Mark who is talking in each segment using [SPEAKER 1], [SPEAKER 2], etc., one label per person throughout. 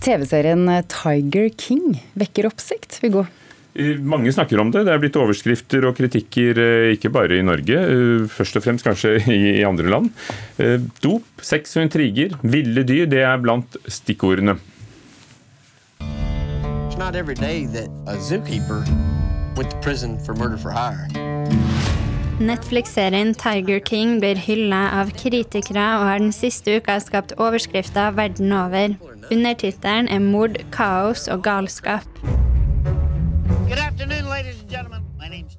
[SPEAKER 1] TV-serien Tiger King vekker oppsikt, Viggo?
[SPEAKER 2] Mange snakker om det. Det er blitt overskrifter og kritikker eh, ikke bare i Norge, eh, først og fremst kanskje i andre land. Eh, dop, sex og intriger, ville dyr, det er blant stikkordene. not every day that a zookeeper
[SPEAKER 3] went to prison for murder for hire. Netflix-serien Tiger King blir hylla av kritikere og har den siste uka skapt overskrifter verden over. Undertittelen er 'Mord, kaos og galskap'.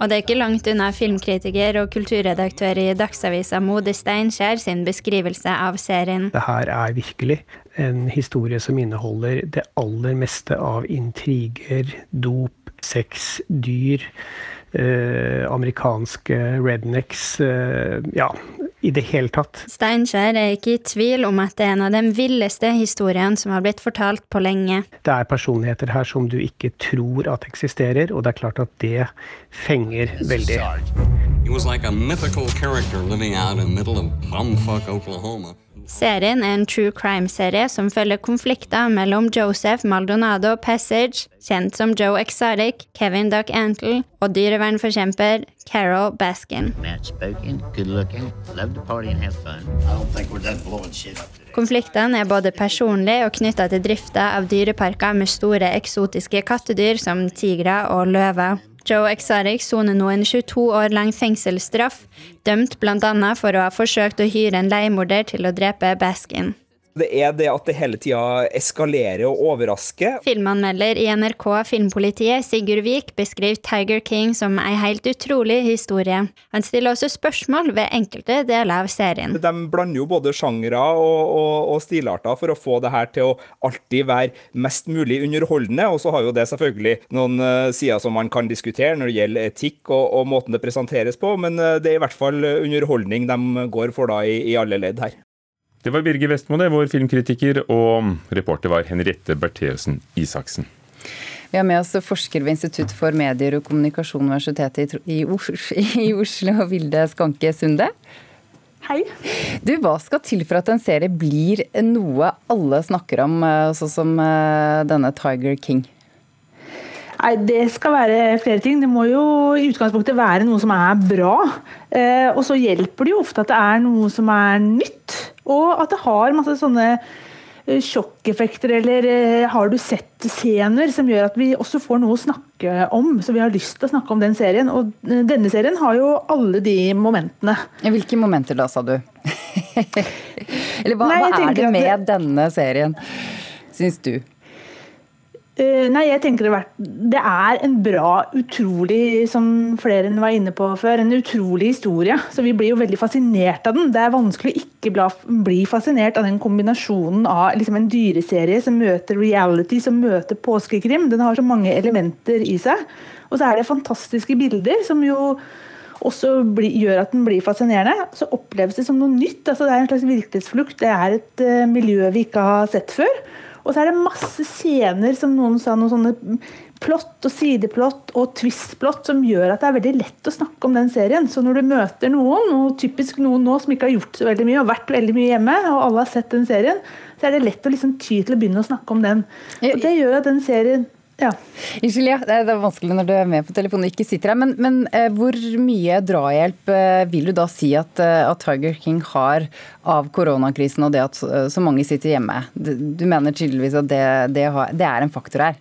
[SPEAKER 3] Og det er ikke langt unna filmkritiker og kulturredaktør i Dagsavisa Mode Steinkjer sin beskrivelse av serien.
[SPEAKER 4] Det her er virkelig en historie som inneholder det aller meste av intriger, dop, sex, dyr eh, amerikanske rednecks eh, Ja, i det hele tatt.
[SPEAKER 3] Steinkjer er ikke i tvil om at det er en av de villeste historiene som har blitt fortalt på lenge.
[SPEAKER 4] Det er personligheter her som du ikke tror at eksisterer, og det er klart at det fenger veldig. He was like a mythical character living out in the middle of bumfuck
[SPEAKER 3] Oklahoma. Serien er en true crime-serie som følger konflikter mellom Joseph Maldonado Passage, kjent som Joe Exotic, Kevin Duck Antle og dyrevernforkjemper Carol Baskin. Konfliktene er både personlige og knytta til drifta av dyreparker med store eksotiske kattedyr som tigre og løver. Joe Exaric soner nå en 22 år lang fengselsstraff, dømt bl.a. for å ha forsøkt å hyre en leiemorder til å drepe Baskin.
[SPEAKER 5] Det er det at det hele tida eskalerer og overrasker.
[SPEAKER 3] Filmanmelder i NRK Filmpolitiet, Sigurd Vik, beskriver Tiger King som ei helt utrolig historie. Han stiller også spørsmål ved enkelte deler av serien.
[SPEAKER 5] De blander jo både sjangre og, og, og, stilarter for å få det her til å alltid være mest mulig underholdende. Og så har jo det selvfølgelig noen uh, sider som man kan diskutere når det gjelder etikk og, og måten det presenteres på, men uh, det er i hvert fall underholdning de går for da i, i alle ledd her.
[SPEAKER 2] Det var Birger Vestmo, vår filmkritiker, og reporter var Henriette Bertheussen Isaksen.
[SPEAKER 1] Vi har med oss forsker ved Institutt for medier og kommunikasjon Universitetet i Oslo, Vilde Skanke Sunde.
[SPEAKER 6] Hei.
[SPEAKER 1] Du, Hva skal til for at en serie blir noe alle snakker om, eh, sånn som eh, denne Tiger King?
[SPEAKER 6] Nei, Det skal være flere ting. Det må jo i utgangspunktet være noe som er bra. Eh, og så hjelper det jo ofte at det er noe som er nytt. Og at det har masse sånne eh, sjokkeffekter, eller eh, har du sett scener som gjør at vi også får noe å snakke om, så vi har lyst til å snakke om den serien. Og eh, denne serien har jo alle de momentene.
[SPEAKER 1] Hvilke momenter da, sa du? eller hva, Nei, hva er det med det... denne serien, syns du?
[SPEAKER 6] Uh, nei, jeg tenker det er en bra, utrolig, som flere var inne på før, en utrolig historie. Så vi blir jo veldig fascinert av den. Det er vanskelig å ikke bli fascinert av den kombinasjonen av liksom en dyreserie som møter reality, som møter påskekrim. Den har så mange elementer i seg. Og så er det fantastiske bilder som jo også bli, gjør at den blir fascinerende. Så oppleves det som noe nytt. Altså, det er en slags virkelighetsflukt. Det er et uh, miljø vi ikke har sett før. Og så er det masse scener, som noen sa, noen sånne plott og sideplott og twist-plott som gjør at det er veldig lett å snakke om den serien. Så når du møter noen, og typisk noen nå som ikke har gjort så veldig mye, og vært veldig mye hjemme, og alle har sett den serien, så er det lett å liksom ty til å begynne å snakke om den. Og det gjør at den serien ja.
[SPEAKER 1] Unnskyld, ja. Det er vanskelig når du er med på telefonen og ikke sitter her. Men, men eh, hvor mye drahjelp eh, vil du da si at, eh, at, Tiger King har av koronakrisen og det at så mange sitter hjemme? Du, du mener tydeligvis at det, det, har, det, er en faktor her?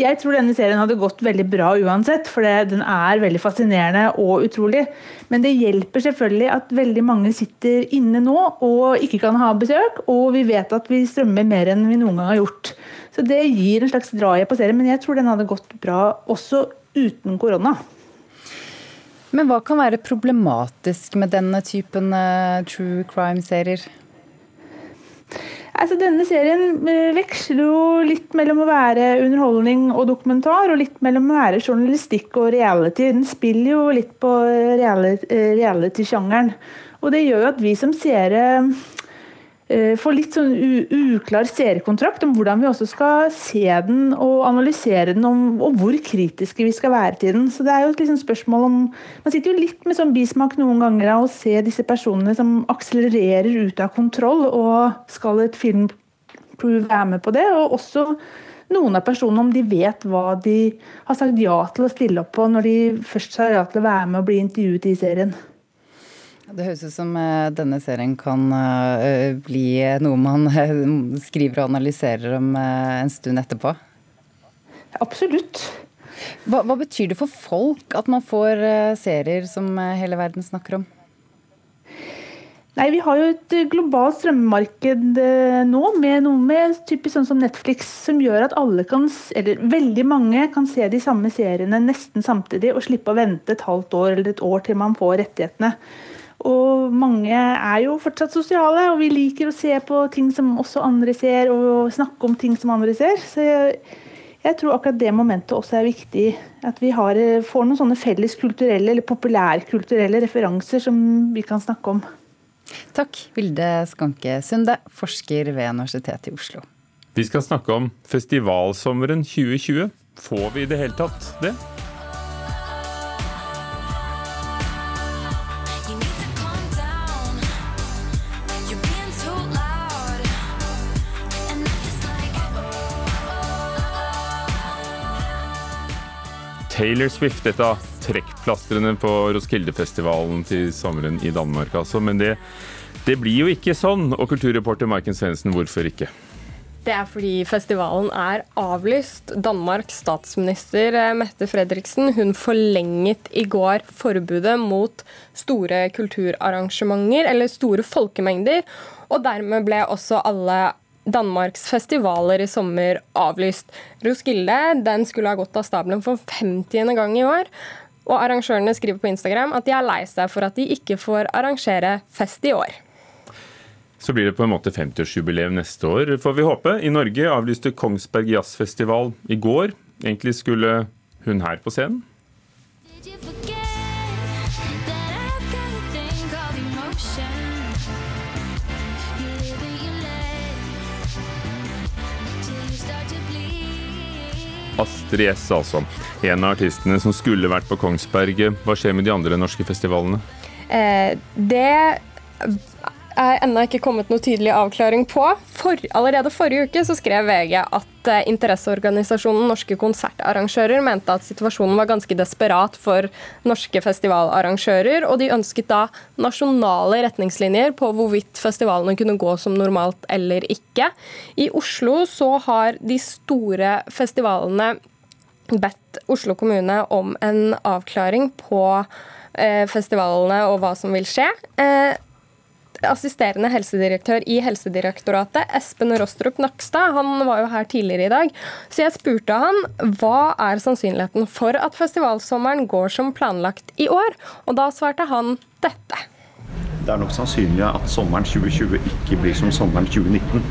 [SPEAKER 6] Jeg tror denne serien hadde gått veldig bra uansett, for den er veldig fascinerende og utrolig. Men det hjelper selvfølgelig at veldig mange sitter inne nå og ikke kan ha besøk, og vi vet at vi strømmer mer enn vi noen gang har gjort. Så det gir en slags drahjelp på serien, men jeg tror den hadde gått bra også uten korona.
[SPEAKER 1] Men hva kan være problematisk med denne typen uh, true crime-serier?
[SPEAKER 6] Altså, denne serien eh, veksler jo litt mellom å være underholdning og dokumentar, og litt mellom å være journalistikk og reality. Den spiller jo litt på eh, reality-sjangeren. Og det gjør jo at vi som seere Eh, får litt sånn uklar seerkontrakt om hvordan vi også skal se den og analysere den, om, og hvor kritiske vi skal være til den. Så det er jo et liksom spørsmål om Man sitter jo litt med sånn bismak noen ganger av å se disse personene som akselererer ut av kontroll, og skal et film være med på det. Og også noen av personene, om de vet hva de har sagt ja til å stille opp på når de først sa ja til å være med og bli intervjuet i serien.
[SPEAKER 1] Det høres ut som eh, denne serien kan eh, bli noe man eh, skriver og analyserer om en stund etterpå?
[SPEAKER 6] Absolutt.
[SPEAKER 1] Hva, hva betyr det for folk at man får serier som hele verden snakker om?
[SPEAKER 6] Nei, Vi har jo et globalt strømmemarked nå, med noe med typisk sånn som Netflix, som gjør at alle kan, eller veldig mange kan se de samme seriene nesten samtidig og slippe å vente et halvt år eller et år til man får rettighetene. Og mange er jo fortsatt sosiale, og vi liker å se på ting som også andre ser, og snakke om ting som andre ser. Så jeg, jeg tror akkurat det momentet også er viktig. At vi har, får noen sånne felles kulturelle eller populærkulturelle referanser som vi kan snakke om.
[SPEAKER 1] Takk, Vilde Skanke Sunde, forsker ved Universitetet i Oslo.
[SPEAKER 2] Vi skal snakke om festivalsommeren 2020. Får vi i det hele tatt det? Taylor Swift, et av trekkplastrene på Roskildefestivalen til sommeren i Danmark, altså. Men det, det blir jo ikke sånn. Og kulturreporter Maiken Svendsen, hvorfor ikke?
[SPEAKER 7] Det er fordi festivalen er avlyst. Danmarks statsminister eh, Mette Fredriksen hun forlenget i går forbudet mot store kulturarrangementer, eller store folkemengder. Og dermed ble også alle Danmarks festivaler i sommer avlyst. Roskilde den skulle ha gått av stabelen for 50. gang i år. Og arrangørene skriver på Instagram at de er lei seg for at de ikke får arrangere fest i år.
[SPEAKER 2] Så blir det på en måte 50-årsjubileum neste år, får vi håpe. I Norge avlyste Kongsberg Jazzfestival i går. Egentlig skulle hun her på scenen. Astrid S, altså. En av artistene som skulle vært på Kongsberg. Hva skjer med de andre norske festivalene?
[SPEAKER 7] Eh, det er ennå ikke kommet noe tydelig avklaring på. For, allerede forrige uke så skrev VG at eh, interesseorganisasjonen Norske konsertarrangører mente at situasjonen var ganske desperat for norske festivalarrangører, og de ønsket da nasjonale retningslinjer på hvorvidt festivalene kunne gå som normalt eller ikke. I Oslo så har de store festivalene bedt Oslo kommune om en avklaring på eh, festivalene og hva som vil skje. Eh, assisterende helsedirektør i Helsedirektoratet, Espen Rostrup Nakstad, han var jo her tidligere i dag. Så jeg spurte han hva er sannsynligheten for at festivalsommeren går som planlagt i år? Og da svarte han dette.
[SPEAKER 8] Det er nok sannsynlig at sommeren 2020 ikke blir som sommeren 2019.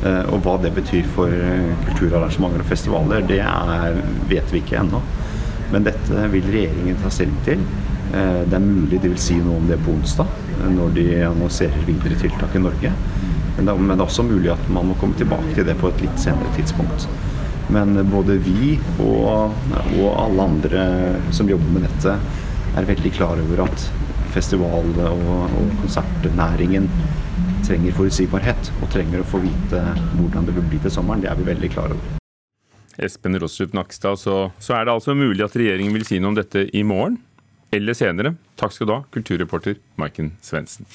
[SPEAKER 8] Eh, og hva det betyr for eh, kulturarrangementer og festivaler, det er, vet vi ikke ennå. Men dette vil regjeringen ta stilling til. Eh, det er mulig de vil si noe om det på onsdag, når de annonserer videre tiltak i Norge. Men det, er også mulig at man må komme tilbake til det på et litt senere tidspunkt. Men både vi og, og alle andre som jobber med dette, er veldig klar over at festival- og, og konsertnæringen trenger forutsigbarhet og trenger å få vite hvordan det vil bli til sommeren. Det er vi veldig klar over.
[SPEAKER 2] Espen Rostrup Nakstad, så, så er det altså mulig at regjeringen vil si noe om dette i morgen eller senere. Takk skal du ha, kulturreporter Maiken Svendsen.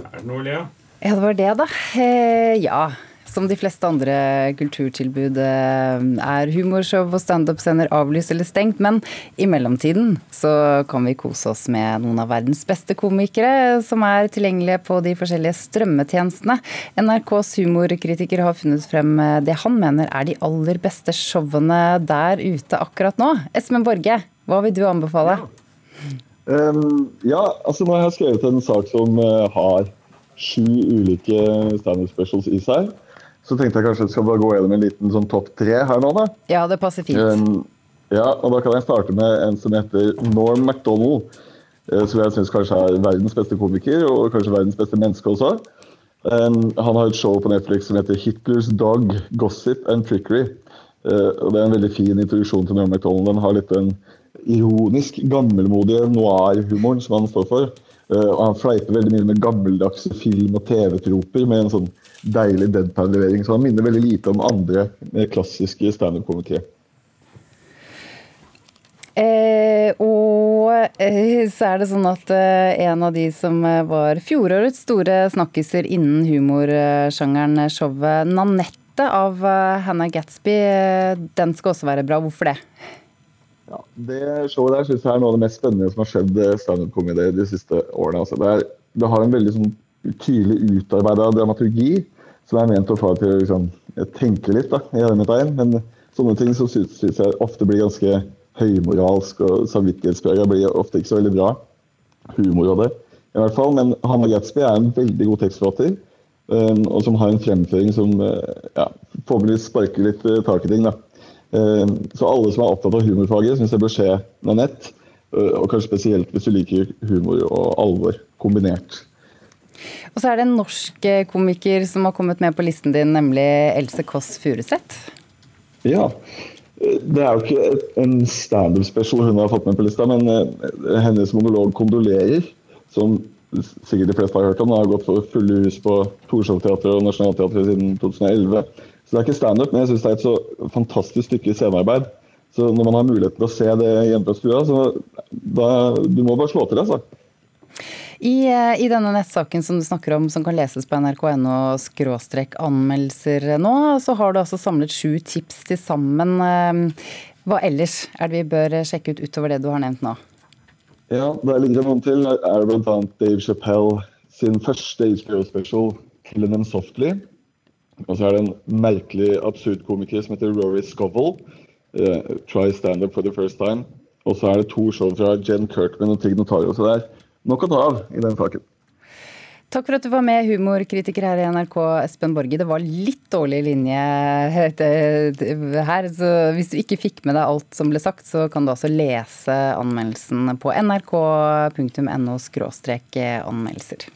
[SPEAKER 2] Er det noe, Lea?
[SPEAKER 1] Ja, det var det, da. Eh, ja. Som de fleste andre kulturtilbud eh, er humorshow og standup-scener avlyst eller stengt, men i mellomtiden så kan vi kose oss med noen av verdens beste komikere som er tilgjengelige på de forskjellige strømmetjenestene. NRKs humorkritiker har funnet frem eh, det han mener er de aller beste showene der ute akkurat nå. Esmen Borge, hva vil du anbefale?
[SPEAKER 9] Ja. Um, ja, altså nå har jeg skrevet en sak som uh, har sju ulike standup specials i seg. Så tenkte jeg kanskje jeg skal bare gå gjennom en liten sånn topp tre her nå, da.
[SPEAKER 1] Ja, det passer fint. Um,
[SPEAKER 9] ja, og da kan jeg starte med en som heter Norm MacDonald. Uh, som jeg syns kanskje er verdens beste komiker, og kanskje verdens beste menneske også. Um, han har et show på Netflix som heter Hitlers Dog, Gossip and Trickery. Uh, og Det er en veldig fin introduksjon til Norm MacDonald. Den har litt den ironisk gammelmodige noir-humoren som han står for. og han fleiper veldig mye med gammeldagse film- og TV-troper med en sånn deilig deadpan-levering. Så han minner veldig lite om andre klassiske standup-komikere.
[SPEAKER 1] Eh, og eh, så er det sånn at eh, en av de som eh, var fjorårets store snakkiser innen humorsjangeren, showet 'Nanette' av eh, Hannah Gatsby, eh, den skal også være bra. Hvorfor det?
[SPEAKER 9] Ja, det showet der synes jeg er noe av det mest spennende som har skjedd standup-komedie de siste årene. Altså, det, er, det, har en veldig sånn, tydelig utarbeida dramaturgi som er ment å få til å liksom, tenke litt. da, i hermetegn, Men sånne ting så syns jeg ofte blir ganske høymoralsk og samvittighetsprega blir ofte ikke så veldig bra. Humor og det, i hvert fall. Men Hanne Gatsby er en veldig god tekstforfatter. Um, og som har en fremføring som ja, forhåpentligvis sparker litt tak i ting. da. Um, så alle som er opptatt av humorfaget, syns jeg bør se Nanette. nett og kanskje spesielt hvis du liker humor og alvor kombinert.
[SPEAKER 1] Og så er det en norsk komiker som har kommet med på listen din, nemlig Else Kåss Furuseth.
[SPEAKER 9] Ja, det er jo ikke en standup-special hun har fått med på lista, men hennes monolog 'Kondolerer', som sikkert de fleste har hørt om, har gått for fulle hus på Torshov-teatret og Nationaltheatret siden 2011. Så det er ikke standup, men jeg syns det er et så fantastisk stykke scenearbeid. Så når man har mulighet til å se det hjemme på stua, så da, du må bare slå til, altså.
[SPEAKER 1] I, eh, I, denne nettsaken som du snakker om, som kan leses på nrk.no anmeldelser nå, så har du altså samlet sju tips til sammen. Eh, hva ellers er det vi bør sjekke ut utover det du har nevnt nå?
[SPEAKER 9] Ja, der ligger det noen til. Det er bl.a. Dave Chappelle sin første HBO special, 'Killing Them Softly'. Og så er det en merkelig absurd komiker som heter Rory Scovel. Uh, 'Try Stand Up for the First Time'. Og så er det to show fra Jen Kirkman og Tig Notario. Så det er nok å ta av i den saken.
[SPEAKER 1] Takk for at du var med, humorkritiker her i NRK, Espen Borge. Det var litt dårlig linje her, så hvis du ikke fikk med deg alt som ble sagt, så kan du altså lese anmeldelsen på nrk.no anmeldelser.